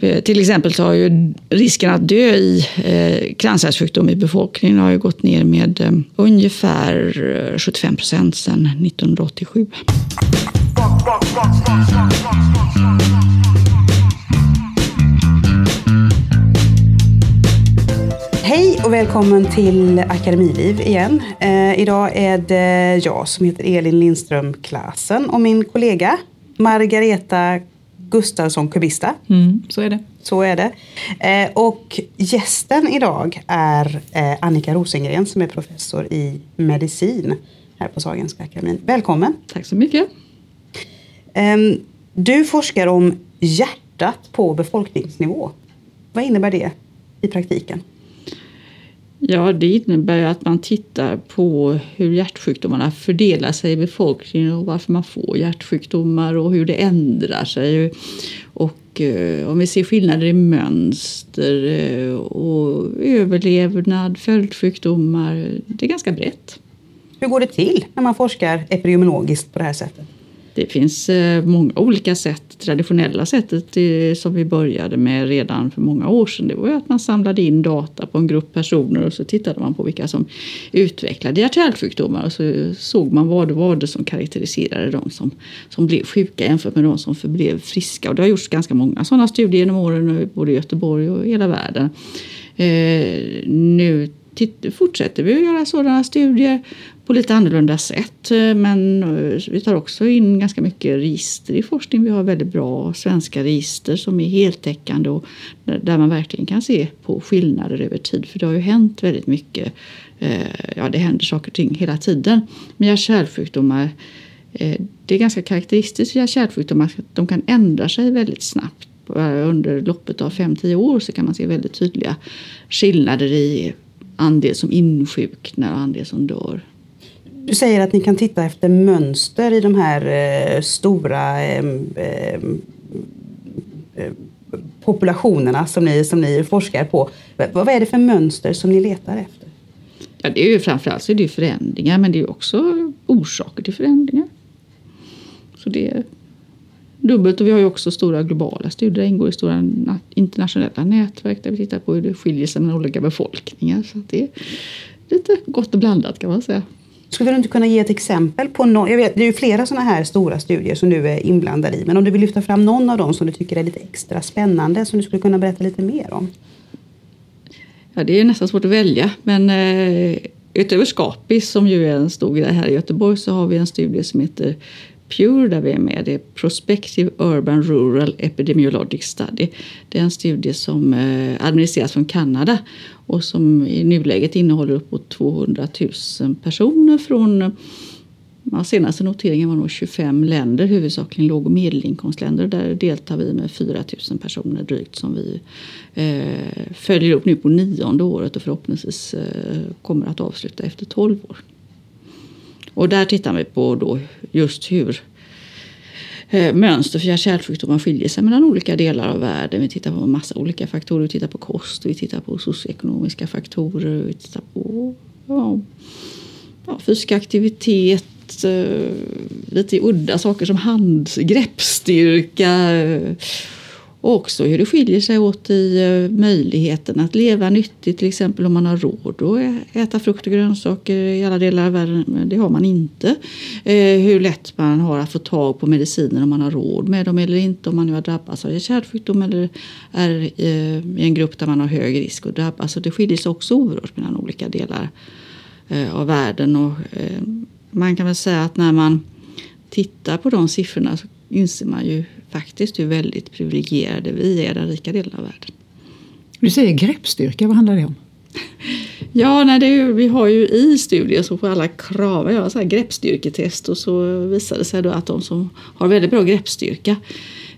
Eh, till exempel så har ju risken att dö i eh, kranskärlssjukdom i befolkningen har ju gått ner med eh, ungefär eh, 75 procent sedan 1987. Hej och välkommen till Akademiliv igen. Eh, idag är det jag som heter Elin Lindström Klasen och min kollega Margareta Gustafsson Kubista. Mm, så är det. Så är det. Eh, och gästen idag är eh, Annika Rosengren som är professor i medicin här på Sahlgrenska akademin. Välkommen! Tack så mycket! Eh, du forskar om hjärtat på befolkningsnivå. Vad innebär det i praktiken? Ja, det innebär att man tittar på hur hjärtsjukdomarna fördelar sig i befolkningen och varför man får hjärtsjukdomar och hur det ändrar sig. Och eh, om vi ser skillnader i mönster eh, och överlevnad, följdsjukdomar. Det är ganska brett. Hur går det till när man forskar epidemiologiskt på det här sättet? Det finns eh, många olika sätt. Traditionella sättet som vi började med redan för många år sedan det var att man samlade in data på en grupp personer och så tittade man på vilka som utvecklade hjärt-kärlsjukdomar och så såg man vad det var det som karaktäriserade de som, som blev sjuka jämfört med de som förblev friska. Och det har gjorts ganska många sådana studier genom åren både i Göteborg och hela världen. Eh, nu fortsätter vi att göra sådana studier på lite annorlunda sätt. Eh, men eh, vi tar också in ganska mycket register i forskning. Vi har väldigt bra svenska register som är heltäckande och där man verkligen kan se på skillnader över tid. För det har ju hänt väldigt mycket. Eh, ja, det händer saker och ting hela tiden. Men hjärt-kärlsjukdomar det är ganska karaktäristiskt för hjärt-kärlsjukdomar att de kan ändra sig väldigt snabbt. Under loppet av 5-10 år så kan man se väldigt tydliga skillnader i andel som insjuknar och andel som dör. Du säger att ni kan titta efter mönster i de här eh, stora eh, eh, eh populationerna som ni, som ni forskar på. Vad är det för mönster som ni letar efter? Ja, det är ju framförallt så är det förändringar men det är också orsaker till förändringar. Så det är dubbelt och vi har ju också stora globala studier, det ingår i stora internationella nätverk där vi tittar på hur det skiljer sig mellan olika befolkningar. Så det är lite gott och blandat kan man säga. Skulle du inte kunna ge ett exempel på någon? Jag vet, det är ju flera sådana här stora studier som du är inblandad i. Men om du vill lyfta fram någon av dem som du tycker är lite extra spännande som du skulle kunna berätta lite mer om? Ja, det är nästan svårt att välja. Men eh, utöver Skapis som ju är en stor grej här i Göteborg så har vi en studie som heter PURE där vi är med. Det är Prospective Urban Rural Epidemiologic Study. Det är en studie som eh, administreras från Kanada och som i nuläget innehåller uppåt 200 000 personer från Ja, senaste noteringen var nog 25 länder, huvudsakligen låg och medelinkomstländer. Där deltar vi med 4 000 personer drygt som vi eh, följer upp nu på nionde året och förhoppningsvis eh, kommer att avsluta efter 12 år. Och där tittar vi på då just hur eh, mönster för hjärt-kärlsjukdomar skiljer sig mellan olika delar av världen. Vi tittar på massa olika faktorer. Vi tittar på kost, vi tittar på socioekonomiska faktorer, vi tittar på ja, ja, fysisk aktivitet, eh, lite udda saker som handgreppsstyrka eh, och också hur det skiljer sig åt i eh, möjligheten att leva nyttigt. Till exempel om man har råd att äta frukt och grönsaker i alla delar av världen. Men det har man inte. Eh, hur lätt man har att få tag på mediciner om man har råd med dem eller inte. Om man nu har drabbats av kärlsjukdom eller är eh, i en grupp där man har hög risk att drabbas. Så det skiljer sig också oerhört mellan olika delar av världen. Och man kan väl säga att när man tittar på de siffrorna så inser man ju faktiskt hur väldigt privilegierade vi är i den rika delen av världen. Du säger greppstyrka, vad handlar det om? Ja, nej, är, vi har ju i studier så får alla krava göra så här greppstyrketest och så visar det sig då att de som har väldigt bra greppstyrka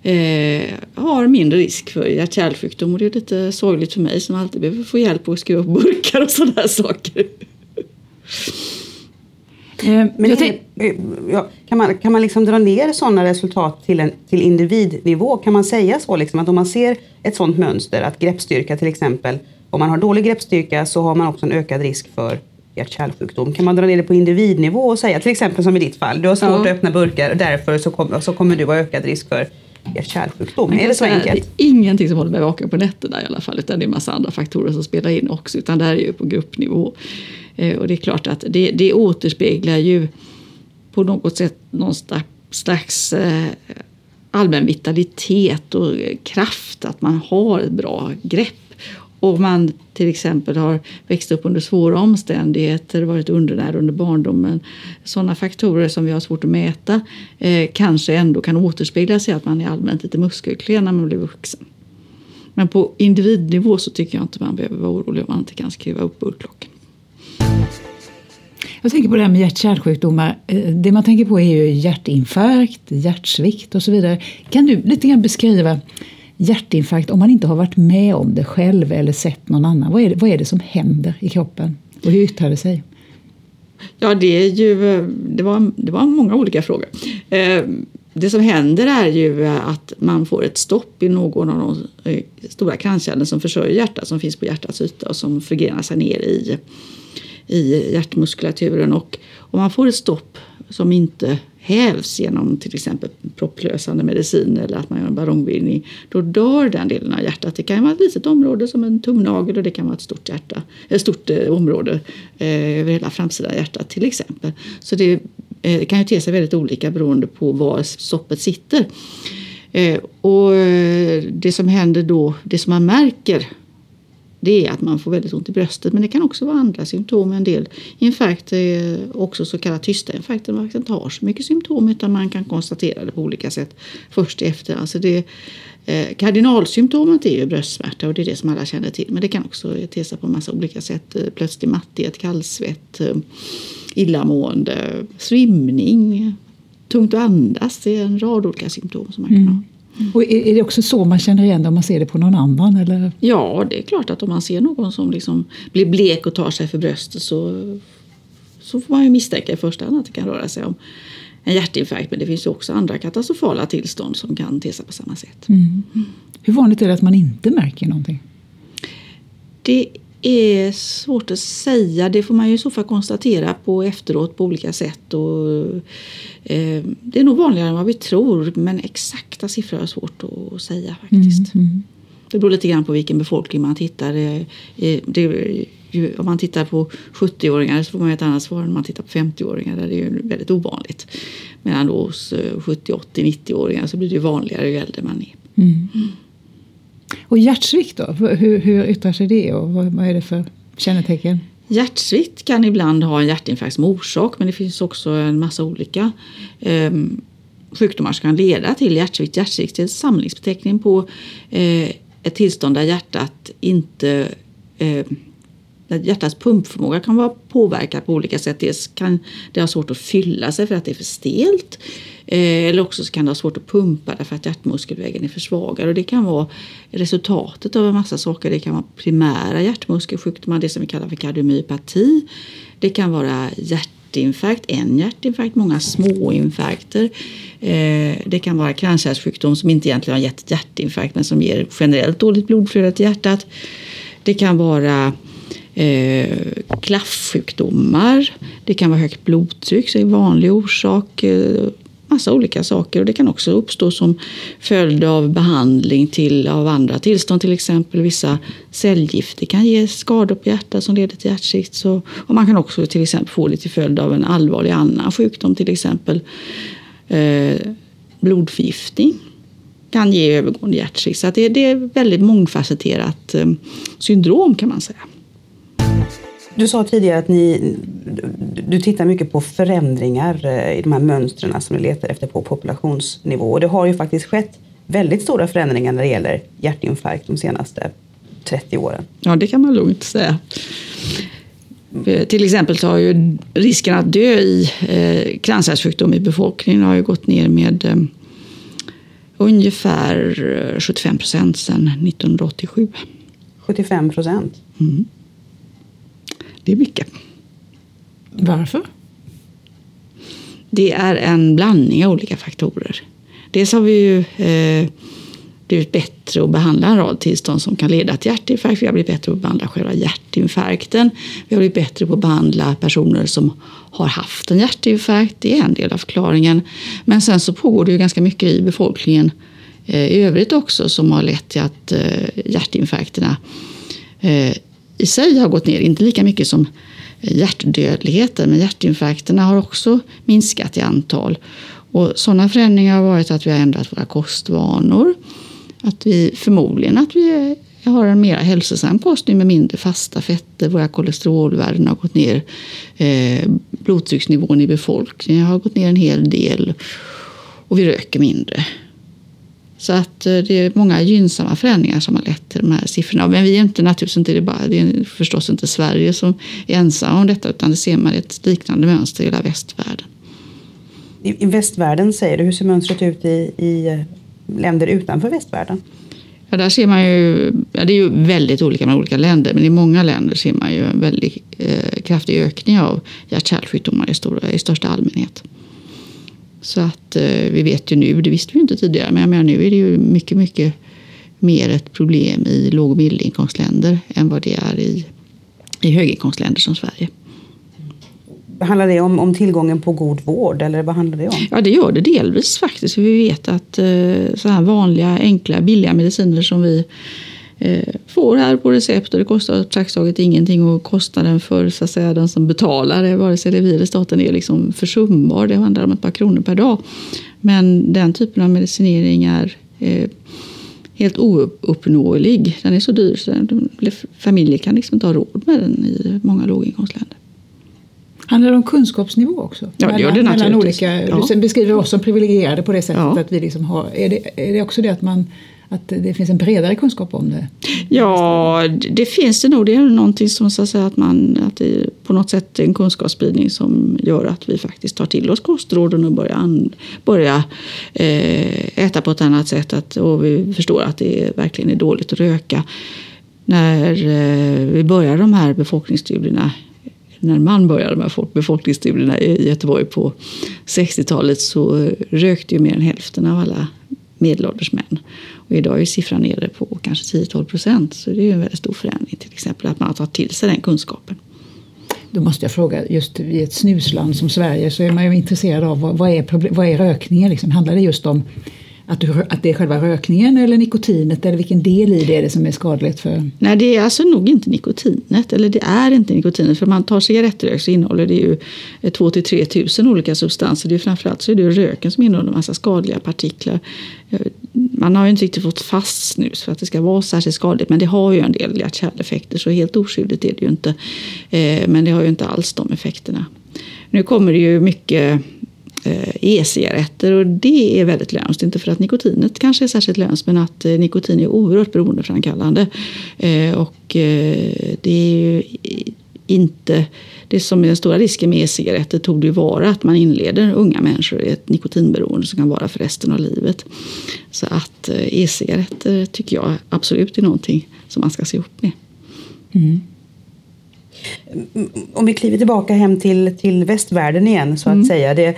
eh, har mindre risk för hjärt-kärlsjukdom och det är lite sorgligt för mig som alltid behöver få hjälp att skruva upp burkar och sådana saker. Eh, men är, eh, kan man, kan man liksom dra ner sådana resultat till, en, till individnivå? Kan man säga så? Liksom, att om man ser ett sådant mönster, att greppstyrka till exempel, om man har dålig greppstyrka så har man också en ökad risk för hjärt-kärlsjukdom. Kan man dra ner det på individnivå och säga, till exempel som i ditt fall, du har svårt ja. att öppna burkar och därför så, kom, så kommer du ha ökad risk för hjärt-kärlsjukdom? Är det så enkelt? Det är ingenting som håller mig vaken på nätterna i alla fall utan det är en massa andra faktorer som spelar in också utan det här är ju på gruppnivå. Eh, och det är klart att det, det återspeglar ju på något sätt någon slags eh, allmän vitalitet och kraft, att man har ett bra grepp. Om man till exempel har växt upp under svåra omständigheter, varit undernärd under barndomen. Sådana faktorer som vi har svårt att mäta eh, kanske ändå kan återspegla sig att man är allmänt lite muskelklen när man blir vuxen. Men på individnivå så tycker jag inte man behöver vara orolig om man inte kan skriva upp urklockan. Jag tänker på det här med hjärt-kärlsjukdomar. Eh, det man tänker på är ju hjärtinfarkt, hjärtsvikt och så vidare. Kan du lite grann beskriva hjärtinfarkt om man inte har varit med om det själv eller sett någon annan? Vad är det, vad är det som händer i kroppen och hur yttrar det sig? Ja, det är ju det var, det var många olika frågor. Eh, det som händer är ju att man får ett stopp i någon av de eh, stora kranskärlen som försörjer hjärtat som finns på hjärtats yta och som förgrenar sig ner i i hjärtmuskulaturen. Och om man får ett stopp som inte hävs genom till exempel propplösande medicin eller att man gör en ballongbildning, då dör den delen av hjärtat. Det kan vara ett litet område som en tumnagel och det kan vara ett stort, hjärta, ett stort eh, område eh, över hela framsidan hjärtat till exempel. Så det, eh, kan ju te sig väldigt olika beroende på var stoppet sitter. Eh, och eh, det som händer då, det som man märker det är att man får väldigt ont i bröstet. Men det kan också vara andra symptom. En del infarkter är också så kallade tysta infarkter. Man inte har så mycket symptom utan man kan konstatera det på olika sätt först efter. Alltså det, eh, kardinalsymptomet är ju bröstsmärta och det är det som alla känner till. Men det kan också te sig på en massa olika sätt. Eh, plötslig mattighet, kallsvett, eh, illamående, svimning, tungt att andas. Det är en rad olika symptom som man kan mm. ha. Mm. Och är det också så man känner igen det om man ser det på någon annan? Eller? Ja, det är klart att om man ser någon som liksom blir blek och tar sig för bröstet så, så får man ju misstänka i första hand att det kan röra sig om en hjärtinfarkt. Men det finns ju också andra katastrofala tillstånd som kan te sig på samma sätt. Mm. Hur vanligt är det att man inte märker någonting? Det är svårt att säga. Det får man ju i så fall konstatera på efteråt på olika sätt. Och, eh, det är nog vanligare än vad vi tror men exakta siffror är svårt att säga faktiskt. Mm, mm. Det beror lite grann på vilken befolkning man tittar. Eh, det, om man tittar på 70-åringar så får man ett annat svar än om man tittar på 50-åringar där det är väldigt ovanligt. Medan då hos 70, 80, 90-åringar så blir det vanligare ju äldre man är. Mm. Och hjärtsvikt då? Hur, hur yttrar sig det och vad, vad är det för kännetecken? Hjärtsvikt kan ibland ha en hjärtinfarkt som orsak men det finns också en massa olika eh, sjukdomar som kan leda till hjärtsvikt. Hjärtsvikt är en samlingsbeteckning på eh, ett tillstånd där hjärtat inte eh, hjärtats pumpförmåga kan vara påverkad på olika sätt. Dels kan det ha svårt att fylla sig för att det är för stelt. Eh, eller också kan det ha svårt att pumpa därför att hjärtmuskelväggen är för svagad. Och det kan vara resultatet av en massa saker. Det kan vara primära hjärtmuskelsjukdomar, det som vi kallar för kardiomyopati. Det kan vara hjärtinfarkt, en hjärtinfarkt, många småinfarkter. Eh, det kan vara kranskärlssjukdom som inte egentligen har gett hjärtinfarkt men som ger generellt dåligt blodflöde till hjärtat. Det kan vara eh, klaffsjukdomar. Det kan vara högt blodtryck, så är en vanlig orsak. Eh, massa olika saker och det kan också uppstå som följd av behandling till, av andra tillstånd, till exempel vissa cellgifter kan ge skador på hjärtat som leder till hjärtsvikt. Så, och man kan också till exempel få det till följd av en allvarlig annan sjukdom, till exempel eh, blodförgiftning kan ge övergående hjärtsvikt. Så det, det är väldigt mångfacetterat eh, syndrom kan man säga. Du sa tidigare att ni, du tittar mycket på förändringar eh, i de här mönstren som ni letar efter på populationsnivå. Och det har ju faktiskt skett väldigt stora förändringar när det gäller hjärtinfarkt de senaste 30 åren. Ja, det kan man lugnt säga. Till exempel så har ju risken att dö i eh, kranskärlssjukdom i befolkningen har ju gått ner med eh, ungefär 75 procent sedan 1987. 75 procent? Mm. Det är mycket. Varför? Det är en blandning av olika faktorer. Dels har vi ju eh, blivit bättre att behandla en rad tillstånd som kan leda till hjärtinfarkt. Vi har blivit bättre på att behandla själva hjärtinfarkten. Vi har blivit bättre på att behandla personer som har haft en hjärtinfarkt. Det är en del av förklaringen. Men sen så pågår det ju ganska mycket i befolkningen i övrigt också som har lett till att hjärtinfarkterna i sig har gått ner, inte lika mycket som hjärtdödligheten, men hjärtinfarkterna har också minskat i antal. Och sådana förändringar har varit att vi har ändrat våra kostvanor, att vi förmodligen att vi har en mer hälsosam kost med mindre fasta fetter, våra kolesterolvärden har gått ner, eh, blodtrycksnivån i befolkningen har gått ner en hel del och vi röker mindre. Så att eh, det är många gynnsamma förändringar som har lett till de här siffrorna. Men vi är inte naturligtvis inte det bara, det är förstås inte Sverige som är ensamma om detta utan det ser man ett liknande mönster i hela västvärlden. I, västvärlden säger du, hur ser mönstret ut i, i eh, länder utanför västvärlden? Ja, där ser man ju, ja, det är ju väldigt olika med olika länder, men i många länder ser man ju en väldigt eh, kraftig ökning av hjärt-kärlsjukdomar i, i största allmänhet. Så att eh, vi vet ju nu, det visste vi inte tidigare, men jag menar nu är det ju mycket, mycket mer ett problem i låg och medelinkomstländer än vad det är i, i höginkomstländer som Sverige. Handlar det om, om tillgången på god vård eller vad handlar det om? Ja, det gör det delvis faktiskt. Vi vet att eh, så här vanliga, enkla, billiga mediciner som vi Eh, får här på recept och det kostar praktiskt taget ingenting och kostnaden för så att säga, den som betalar det, vare sig det är vi eller staten, är liksom försumbar. Det handlar om ett par kronor per dag. Men den typen av medicinering är eh, helt ouppnåelig. Den är så dyr så familjer kan liksom inte ha råd med den i många låginkomstländer. Handlar det om kunskapsnivå också? Ja, gör det mellan olika, ja. Du beskriver oss som privilegierade på det sättet ja. att vi liksom har... Är det, är det också det att man att det finns en bredare kunskap om det? Ja, det finns det nog. Det är någonting som så att säga att man att det på något sätt är en kunskapsspridning som gör att vi faktiskt tar till oss kostråden och börjar, an, börjar eh, äta på ett annat sätt. Att, och vi förstår att det verkligen är dåligt att röka. När eh, vi börjar de här befolkningsstudierna när man började med befolkningsstudierna i Göteborg på 60-talet så eh, rökte ju mer än hälften av alla medelålders män. Och idag är siffran nere på kanske 10-12 procent. Så det är en väldigt stor förändring till exempel att man har tagit till sig den kunskapen. Då måste jag fråga, just i ett snusland som Sverige så är man ju intresserad av vad, vad är, vad är rökningen? Liksom? Handlar det just om att, du, att det är själva rökningen eller nikotinet eller vilken del i det är det som är skadligt för? Nej, det är alltså nog inte nikotinet. Eller det är inte nikotinet. För om man tar cigarettrök så innehåller det ju eh, 2 till 3 tusen olika substanser. Det är framförallt så är det röken som innehåller en massa skadliga partiklar. Eh, man har ju inte riktigt fått fast snus för att det ska vara särskilt skadligt. Men det har ju en del hjärt-kärleffekter så helt oskyldigt är det ju inte. Eh, men det har ju inte alls de effekterna. Nu kommer det ju mycket Eh, e-cigaretter och det är väldigt lönsamt. Inte för att nikotinet kanske är särskilt lönsamt men att eh, nikotin är oerhört beroendeframkallande. Eh, och det är ju inte det som är den stora risken med e-cigaretter tog det vara att man inleder unga människor i ett nikotinberoende som kan vara för resten av livet. Så att e-cigaretter tycker jag absolut är någonting som man ska se upp med. Mm. Om vi kliver tillbaka hem till, till västvärlden igen så att mm. säga. Det,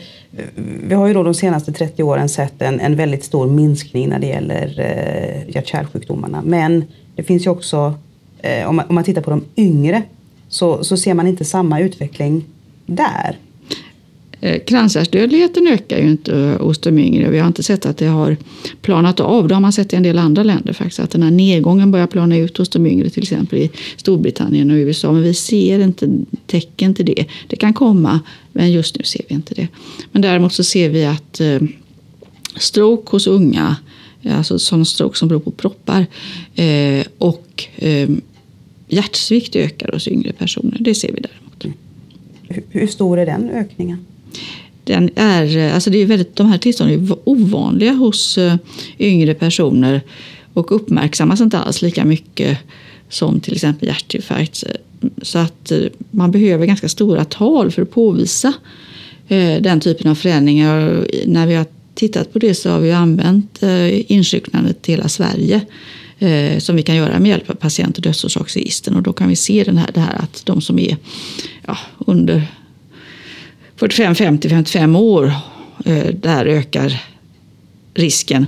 vi har ju då de senaste 30 åren sett en, en väldigt stor minskning när det gäller eh, hjärt-kärlsjukdomarna. Men det finns ju också, eh, om, man, om man tittar på de yngre, så, så ser man inte samma utveckling där. Eh, Kranskärlsdödligheten ökar ju inte eh, hos de yngre. Vi har inte sett att det har planat av. Det har man sett i en del andra länder faktiskt. Att den här nedgången börjar plana ut hos de yngre. Till exempel i Storbritannien och USA. Men vi ser inte tecken till det. Det kan komma men just nu ser vi inte det. Men däremot så ser vi att eh, stroke hos unga, eh, alltså sådana stroke som beror på proppar eh, och eh, hjärtsvikt ökar hos yngre personer. Det ser vi däremot. Hur stor är den ökningen? Den är, eh, alltså det är väldigt, de här tillstånden är ovanliga hos eh, yngre personer och uppmärksammas inte alls lika mycket som till exempel hjärtinfarkt. Så att eh, man behöver ganska stora tal för att påvisa den typen av förändringar. När vi har tittat på det så har vi använt insjuknandet till hela Sverige som vi kan göra med hjälp av patient och dödsorsaksregistren. Och då kan vi se den här, det här att de som är ja, under 45, 50, 55 år, eh, där ökar risken.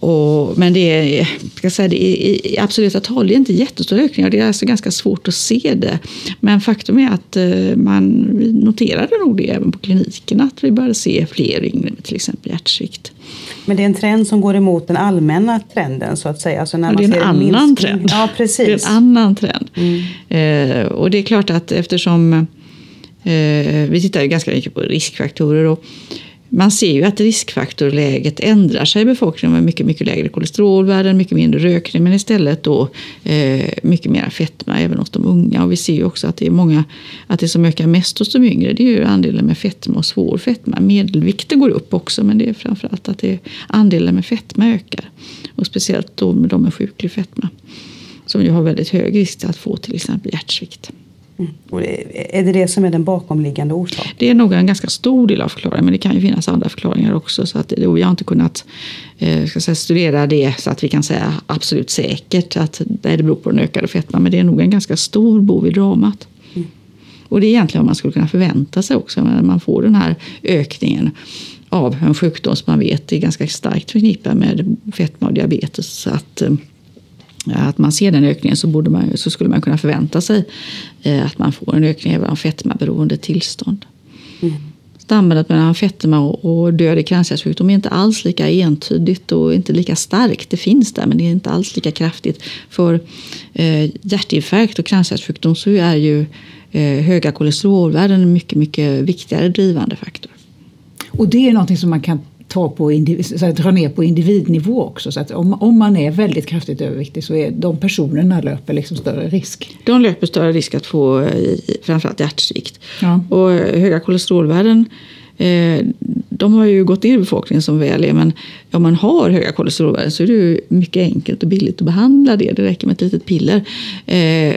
Och, men det är, ska säga, det är, i absoluta tal det är inte jättestora ökningar. Det är alltså ganska svårt att se det. Men faktum är att eh, man noterade nog det även på kliniken att vi började se fler yngre med till exempel hjärtsvikt. Men det är en trend som går emot den allmänna trenden så att säga. Alltså när man det är en annan trend. Ja, precis. Det är en annan trend. Mm. Eh, och det är klart att eftersom Eh, vi tittar ju ganska mycket på riskfaktorer och man ser ju att riskfaktorläget ändrar sig i befolkningen med mycket, mycket lägre kolesterolvärden, mycket mindre rökning men istället då eh, mycket mer fetma även hos de unga. Och vi ser ju också att det är många, att det som ökar mest hos de yngre det är ju andelen med fetma och svår fetma. Medelvikten går upp också men det är framförallt att det är andelen med fetma ökar. Och speciellt då med de med sjuklig fetma som ju har väldigt hög risk att få till exempel hjärtsvikt. Mm. Och är det det som är den bakomliggande orsaken? Det är nog en ganska stor del av förklaringen men det kan ju finnas andra förklaringar också. Så att, vi har inte kunnat eh, ska säga, studera det så att vi kan säga absolut säkert att det beror på den ökade fetman. Men det är nog en ganska stor bov i dramat. Mm. Och det är egentligen vad man skulle kunna förvänta sig också när man får den här ökningen av en sjukdom som man vet är ganska starkt förknippad med fetma och diabetes. Så att, eh, att man ser den ökningen så, borde man, så skulle man kunna förvänta sig eh, att man får en ökning även av fetmaberoende tillstånd. Mm. Sambandet mellan fetma och död i cancersjukdom är inte alls lika entydigt och inte lika starkt. Det finns där men det är inte alls lika kraftigt. För eh, hjärtinfarkt och cancersjukdom så är ju eh, höga kolesterolvärden en mycket, mycket viktigare drivande faktor. Och det är någonting som man kan ta på så att dra ner på individnivå också. Så att om, om man är väldigt kraftigt överviktig så är de personerna löper liksom större risk. De löper större risk att få eh, framförallt hjärtsvikt. Ja. Och höga kolesterolvärden eh, de har ju gått ner i befolkningen som väl är men om man har höga kolesterolvärden så är det mycket enkelt och billigt att behandla det. Det räcker med ett litet piller eh,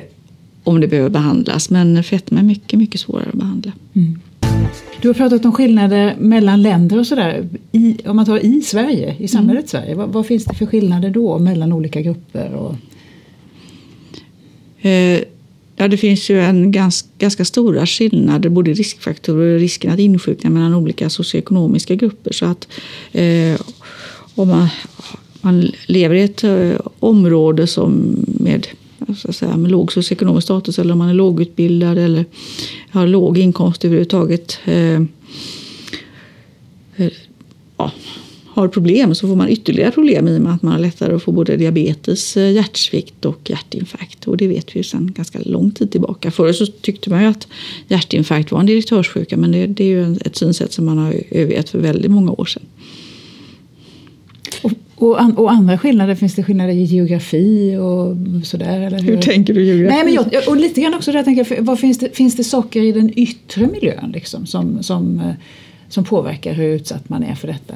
om det behöver behandlas. Men fetma är mycket, mycket svårare att behandla. Mm. Du har pratat om skillnader mellan länder och sådär. Om man tar i Sverige, i samhället mm. Sverige, vad, vad, finns det för skillnader då mellan olika grupper? Och... Eh, ja, det finns ju en ganska, ganska stora skillnader, både riskfaktorer och risken att insjukna mellan olika socioekonomiska grupper. Så att eh, om man, man lever i ett eh, område som med så säga, med låg socioekonomisk status eller om man är lågutbildad eller har låg inkomst överhuvudtaget. Eh, eh, ja, har problem så får man ytterligare problem i och med att man har lättare att få både diabetes, eh, hjärtsvikt och hjärtinfarkt. Och det vet vi ju sedan ganska lång tid tillbaka. Förr så tyckte man ju att hjärtinfarkt var en direktörssjuka men det, det är ju ett synsätt som man har övergett för väldigt många år sedan. Och, an, och, andra skillnader, finns det skillnader i geografi och sådär? Eller hur? hur tänker du geografi? Nej, men jag, och lite grann också där tänker jag, vad finns, det, finns det saker i den yttre miljön liksom, som, som, eh, som påverkar hur utsatt man är för detta?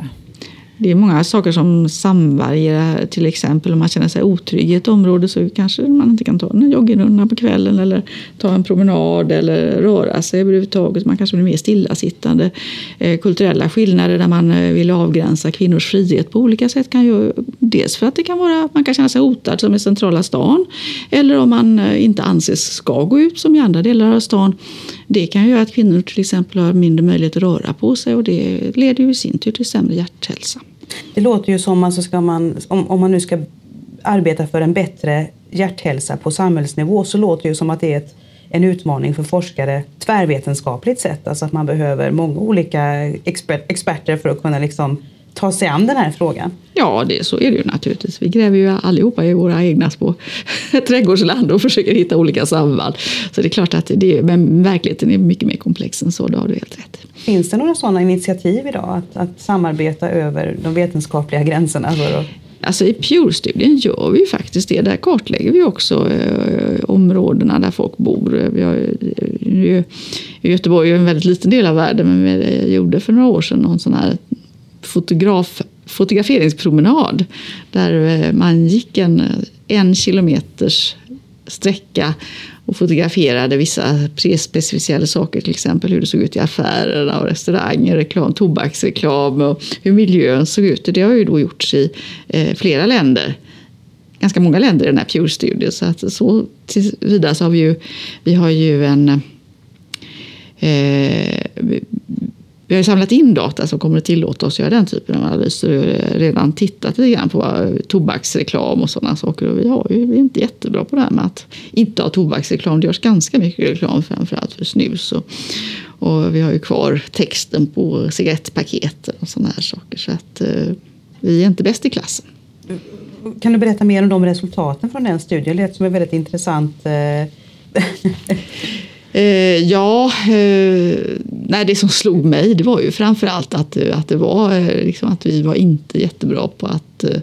Det är många saker som samvarierar. Till exempel om man känner sig otrygg i ett område så kanske man inte kan ta en joggingrunda på kvällen eller ta en promenad eller röra sig överhuvudtaget. Man kanske blir mer stillasittande. Eh, kulturella skillnader där man eh, vill avgränsa kvinnors frihet på olika sätt kan ju dels för att det kan vara att man kan känna sig hotad som i centrala stan eller om man eh, inte anses ska gå ut som i andra delar av stan. Det kan göra att kvinnor till exempel har mindre möjlighet att röra på sig och det leder ju i sin tur till sämre hjärthälsa. Det låter ju som alltså man, om, om man nu ska arbeta för en bättre hjärthälsa på samhällsnivå så låter det ju som att det är ett, en utmaning för forskare tvärvetenskapligt sett. Alltså att man behöver många olika exper experter för att kunna liksom ta sig an den här frågan. Ja, det, så är det ju naturligtvis. Vi gräver ju allihopa i våra egna små trädgårdsland och försöker hitta olika samband. Så det är klart att det, men verkligheten är mycket mer komplex än så, det har du helt rätt. Finns det några sådana initiativ idag att, att samarbeta över de vetenskapliga gränserna? För att... Alltså I Pure-studien gör vi faktiskt det. Där kartlägger vi också eh, områdena där folk bor. Vi har, ju, Göteborg är en väldigt liten del av världen men vi gjorde för några år sedan någon sån här fotograf, fotograferingspromenad där eh, man gick en, eh, en kilometers sträcka och fotograferade vissa prespecificerade saker, till exempel hur det såg ut i affärerna och restauranger, reklam, tobaksreklam och hur miljön såg ut. Det har ju då gjorts i eh, flera länder ganska många länder i den här Pure-studien. Så, att så vidare så har vi ju, vi har ju en eh, vi har samlat in data som kommer att tillåta oss att göra den typen av analyser. Vi har redan tittat lite grann på tobaksreklam och sådana saker. Och vi, har ju, vi är inte jättebra på det här med att inte ha tobaksreklam. Det görs ganska mycket reklam framförallt för snus. Och, och vi har ju kvar texten på cigarettpaketen och sådana här saker. Så att, eh, vi är inte bäst i klassen. Kan du berätta mer om de resultaten från den studien? Det lät som en väldigt intressant eh, Eh, ja, eh, nej, det som slog mig det var ju framförallt att, att, det var, eh, liksom, att vi var inte jättebra på att eh,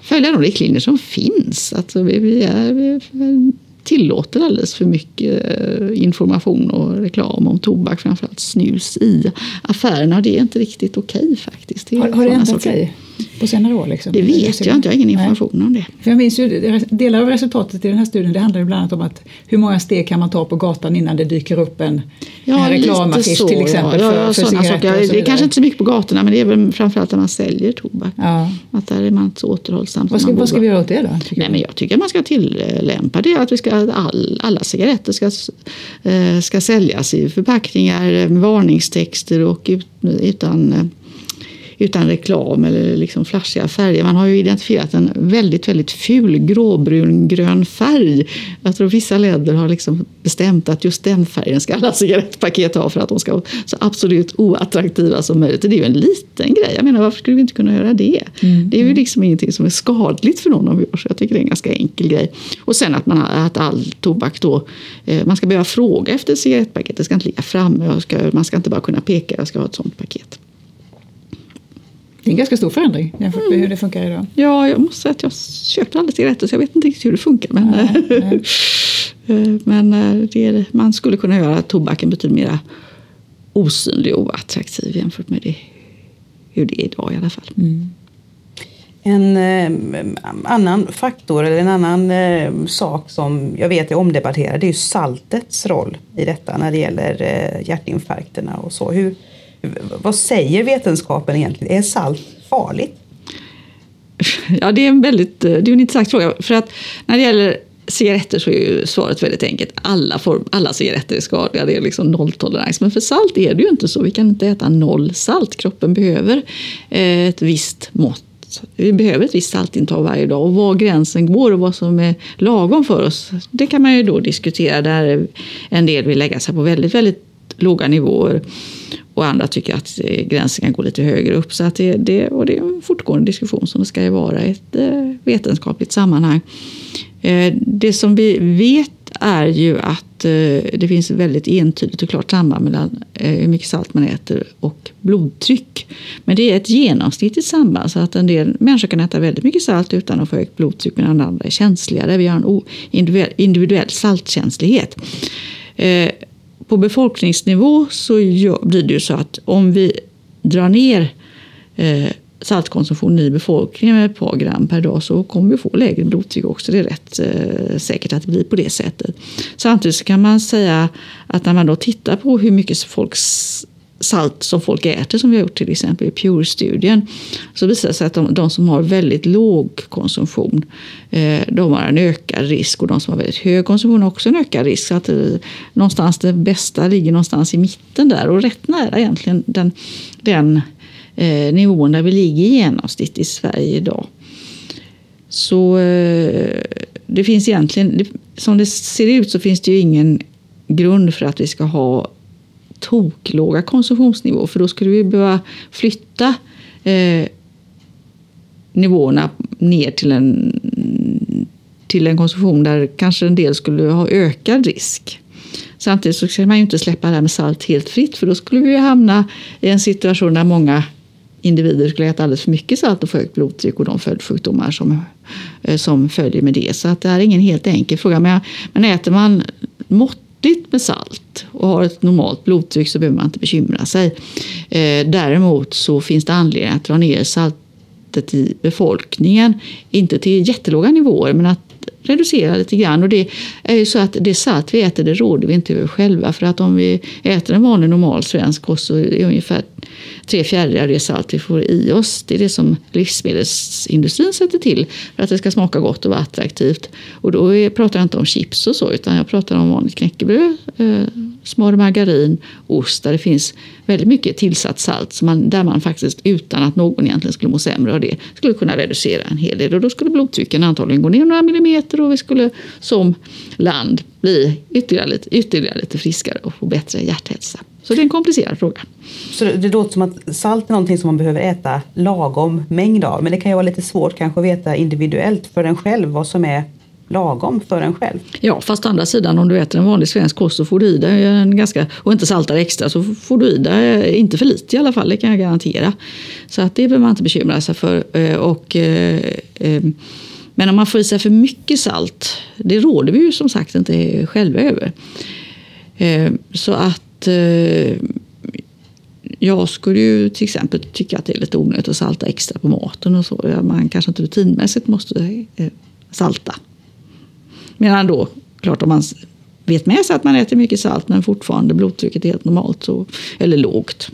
följa de riktlinjer som finns. Alltså, vi, vi, är, vi tillåter alldeles för mycket eh, information och reklam om tobak, framförallt snus, i affärerna. Det är inte riktigt okej okay, faktiskt. Det har, har det ändrat sig på senare år? Liksom? Det vet jag inte, jag har ingen information Nej. om det. För jag minns ju, delar av resultatet i den här studien det handlar ju bland annat om att hur många steg kan man ta på gatan innan det dyker upp en, ja, en reklamaffisch till exempel ja, ja, för, för saker. Det är kanske inte så mycket på gatorna men det är väl framförallt när man säljer tobak. Ja. Att där är man inte så återhållsam. Vad ska, vad ska vi göra åt det då? Nej, men jag tycker att man ska tillämpa det att vi ska, all, alla cigaretter ska, eh, ska säljas i förpackningar med varningstexter och utan eh, utan reklam eller liksom flashiga färger. Man har ju identifierat en väldigt, väldigt ful gråbrun grön färg. Jag tror vissa länder har liksom bestämt att just den färgen ska alla cigarettpaket ha för att de ska vara så absolut oattraktiva som möjligt. Det är ju en liten grej. Jag menar, varför skulle vi inte kunna göra det? Mm. Det är ju liksom ingenting som är skadligt för någon av oss. Jag tycker det är en ganska enkel grej. Och sen att, man att all tobak då, eh, man ska behöva fråga efter cigarettpaket. Det ska inte ligga framme. Ska, man ska inte bara kunna peka, jag ska ha ett sånt paket. Det är en ganska stor förändring jämfört med hur det funkar idag. Ja, jag måste säga att jag köper aldrig cigaretter så jag vet inte riktigt hur det funkar. Men, nej, nej. Eh, men eh, det, man skulle kunna göra tobaken betydligt mer osynlig och oattraktiv jämfört med det, hur det är idag i alla fall. Mm. En eh, annan faktor eller en annan eh, sak som jag vet är omdebatterad det är ju saltets roll i detta när det gäller eh, hjärtinfarkterna och så. Hur, vad säger vetenskapen egentligen? Är salt farligt? Ja, det är en väldigt eh, det är en intressant fråga. För att när det gäller cigaretter så är ju svaret väldigt enkelt. Alla, form, alla cigaretter är skadliga, det är liksom nolltolerans. Men för salt är det ju inte så. Vi kan inte äta noll salt. Kroppen behöver eh, ett visst mått vi behöver ett visst saltintag varje dag och var gränsen går och vad som är lagom för oss, det kan man ju då diskutera. Där en del vill lägga sig på väldigt, väldigt låga nivåer och andra tycker att eh, gränsen kan gå lite högre upp. Så att det, det, och det är en fortgående diskussion som det ska vara i ett eh, vetenskapligt sammanhang. Eh, det som vi vet är ju att det finns ett väldigt entydigt och klart samband mellan hur mycket salt man äter och blodtryck. Men det är ett genomsnittligt samband så att en del människor kan äta väldigt mycket salt utan att få högt blodtryck medan andra är känsligare. Vi har en individuell saltkänslighet på befolkningsnivå så blir det ju så att om vi drar ner eh, saltkonsumtionen i befolkningen med ett par gram per dag så kommer vi få lägre blodtryck också. Det är rätt eh, säkert att det blir på det sättet. Samtidigt så kan man säga att när man då tittar på hur mycket folks salt som folk äter som vi har gjort till exempel i Pure-studien så visar det sig att de, de, som har väldigt låg konsumtion eh, de har en ökad risk och de som har väldigt hög konsumtion har också en ökad risk. Så att det, någonstans det bästa ligger någonstans i mitten där och rätt nära egentligen den, den eh, nivån där vi ligger i genomsnitt i Sverige idag. Så eh, det finns egentligen, som det ser ut så finns det ju ingen grund för att vi ska ha toklåga konsumtionsnivåer för då skulle vi behöva flytta eh, nivåerna ner till en, till en konsumtion där kanske en del skulle ha ökad risk. Samtidigt så ska man ju inte släppa det här med salt helt fritt för då skulle vi hamna i en situation där många individer skulle äta alldeles för mycket salt och få högt blodtryck och de följdsjukdomar som, eh, som följer med det. Så att det här är ingen helt enkel fråga. Men, men äter man mått måttligt med salt och har ett normalt blodtryck så behöver man inte bekymra sig. Eh, däremot så finns det anledning att dra ner saltet i befolkningen. Inte till jättelåga nivåer men att reducera lite grann. Och det är ju så att det salt vi äter det råder vi inte över själva. För att om vi äter en vanlig normal svensk kost så är det ungefär tre fjärdedelar av det salt vi får i oss. Det är det som livsmedelsindustrin sätter till för att det ska smaka gott och vara attraktivt. Och då pratar jag inte om chips och så utan jag pratar om vanligt knäckebröd, eh, smör, margarin, ost där det finns väldigt mycket tillsatt salt som man, där man faktiskt utan att någon egentligen skulle må sämre av det skulle kunna reducera en hel del. Och då skulle blodtrycken antagligen gå ner några millimeter och vi skulle som land bli ytterligare lite, ytterligare lite friskare och få bättre hjärthälsa. Så det är en komplicerad fråga. Så det låter som att salt är någonting som man behöver äta lagom mängd av. Men det kan ju vara lite svårt kanske att veta individuellt för en själv vad som är lagom för en själv. Ja, fast å andra sidan om du äter en vanlig svensk kost så får du i dig en ganska, och inte saltar extra så får du i dig, eh, inte för lite i alla fall, det kan jag garantera. Så att det behöver man inte bekymra sig för. Eh, och, eh, eh, men om man får i sig för mycket salt, det råder vi ju som sagt inte själva över. Eh, så att jag skulle ju till exempel tycka att det är lite onödigt att salta extra på maten och så. Man kanske inte rutinmässigt måste salta. Medan då, klart om man vet med sig att man äter mycket salt men fortfarande blodtrycket är helt normalt så, eller lågt,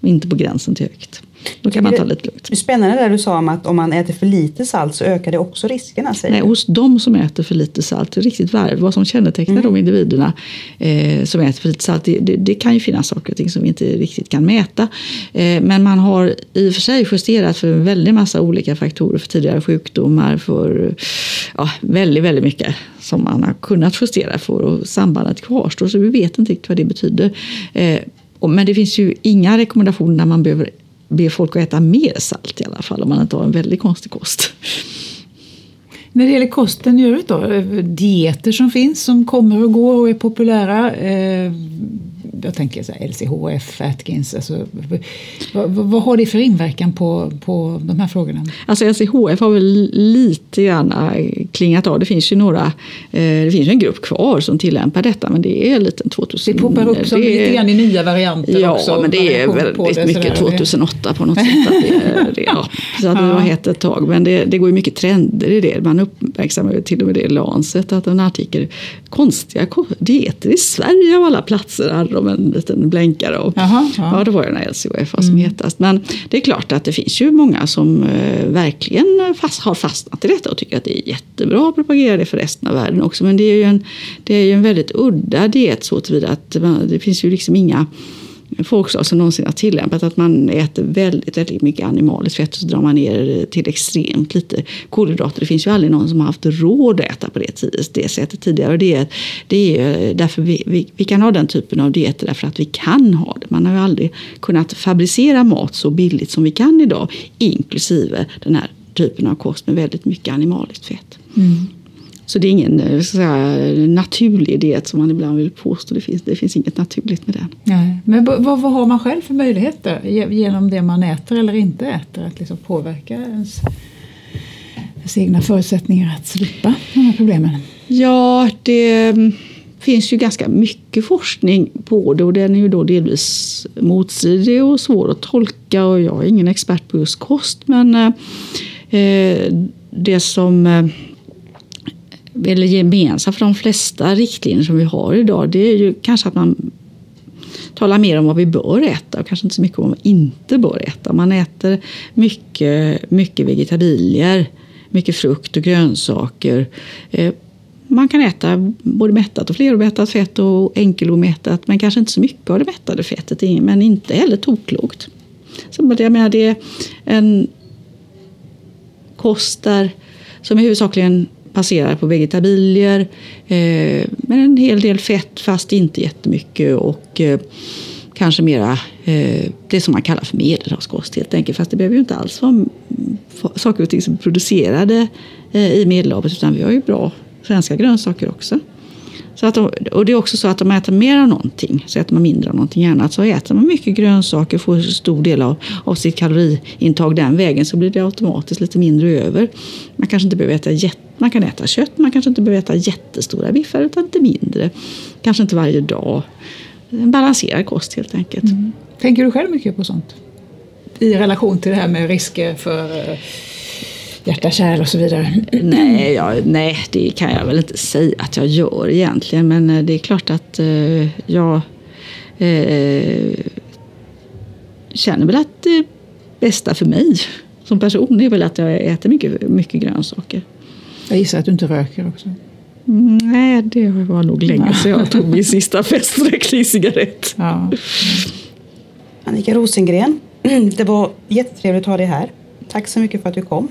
inte på gränsen till högt. Då kan man ta lite lugnt. Spännande det du sa om att om man äter för lite salt så ökar det också riskerna. Säger Nej, hos de som äter för lite salt, riktigt varv, vad som kännetecknar mm. de individerna eh, som äter för lite salt, det, det, det, kan ju finnas saker och ting som vi inte riktigt kan mäta. Eh, men man har i och för sig justerat för en väldig massa olika faktorer, för tidigare sjukdomar, för ja, väldigt, väldigt mycket som man har kunnat justera för och sambandet kvarstår, så vi vet inte riktigt vad det betyder. Eh, men det finns ju inga rekommendationer när man behöver be folk att äta mer salt i alla fall om man inte har en väldigt konstig kost. När det gäller kosten i övrigt då, eh, dieter som finns som kommer och går och är populära. Eh, jag tänker så här, LCHF, Atkins. Alltså, vad, vad, har det för inverkan på, på de här frågorna? Alltså LCHF har väl lite grann klingat av. Det finns ju några, eh, det finns ju en grupp kvar som tillämpar detta men det är lite 2000. Det poppar upp som det, lite grann i nya varianter ja, också. Ja men det är väldigt det, mycket 2008 på något sätt. Att det, ja. Så att det var hett ett tag men det, det går ju mycket trender i det. Man uppmärksammar till och med det i Lancet att en artikel konstiga dieter i Sverige av alla platser de en liten blänkare. Och, Jaha, ja. ja, det var ju när LCHF var som mm. hetast. Men det är klart att det finns ju många som eh, verkligen fast, har fastnat i detta och tycker att det är jättebra att propagera det för resten av världen också. Men det är ju en, det är ju en väldigt udda diet så tillvida att det finns ju liksom inga folkslag som någonsin har tillämpat att man äter väldigt, väldigt mycket animaliskt fett och så drar man ner till extremt lite kolhydrater. Det finns ju aldrig någon som har haft råd att äta på det, det sättet tidigare. Och det, det är därför vi, vi, vi, kan ha den typen av dieter därför att vi kan ha det. Man har ju aldrig kunnat fabricera mat så billigt som vi kan idag, inklusive den här typen av kost med väldigt mycket animaliskt fett. Mm. Så det är ingen eh, säga, naturlig diet som man ibland vill påstå. Det finns, det finns inget naturligt med den. Nej. Men vad, vad har man själv för möjligheter genom det man äter eller inte äter att liksom påverka ens, ens egna förutsättningar att slippa de här problemen? Ja, det mm, finns ju ganska mycket forskning på det och den är ju då delvis motstridig och svår att tolka och jag är ingen expert på just kost men eh, eh det som eh, eller gemensamt för de flesta riktlinjer som vi har idag det är ju kanske att man talar mer om vad vi bör äta och kanske inte så mycket om vad vi inte bör äta. Man äter mycket, mycket vegetabilier, mycket frukt och grönsaker. Eh, man kan äta både mättat och fleromättat fett och enkelomättat men kanske inte så mycket av det mättade fettet men inte heller toklågt. Så jag menar, det är en kost där som är huvudsakligen passerar på vegetabilier eh, med en hel del fett fast inte jättemycket och eh, kanske mera eh, det som man kallar för medelhavskost helt enkelt. Fast det behöver ju inte alls vara saker och ting som är producerade eh, i Medelhavet utan vi har ju bra svenska grönsaker också. Så att de, och det är också så att om man äter mer av någonting så äter man mindre av någonting annat. Så äter man mycket grönsaker får stor del av, av sitt kaloriintag den vägen så blir det automatiskt lite mindre över. Man kanske inte behöver äta jätte man kan äta kött, man kanske inte behöver äta jättestora biffar utan lite mindre. Kanske inte varje dag. En balanserad kost helt enkelt. Mm. Tänker du själv mycket på sånt? I relation till det här med risker för eh, hjärta, kärl och så vidare? Nej, ja, nej, det kan jag väl inte säga att jag gör egentligen. Men eh, det är klart att eh, jag eh, känner väl att det bästa för mig som person är väl att jag äter mycket, mycket grönsaker. Jag gissar att du inte röker också? Mm, nej, det var nog länge sedan jag tog min sista festdräkt cigarett. Ja. Annika Rosengren, det var jättetrevligt att ha dig här. Tack så mycket för att du kom.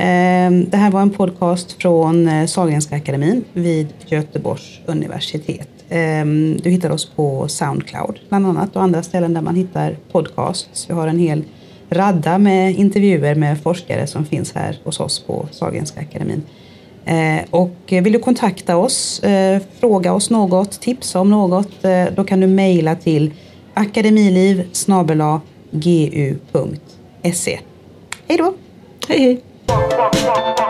Ehm, det här var en podcast från eh, Sahlgrenska akademin vid Göteborgs universitet. Ehm, du hittar oss på Soundcloud bland annat och andra ställen där man hittar podcasts. Vi har en hel radda med intervjuer med forskare som finns här hos oss på Sahlgrenska akademin. Ehm, och eh, vill du kontakta oss, eh, fråga oss något, tipsa om något, då kan du mejla till akademiliv gu.se. Hej då! Hej hej! Fuck, fuck, fuck, fuck.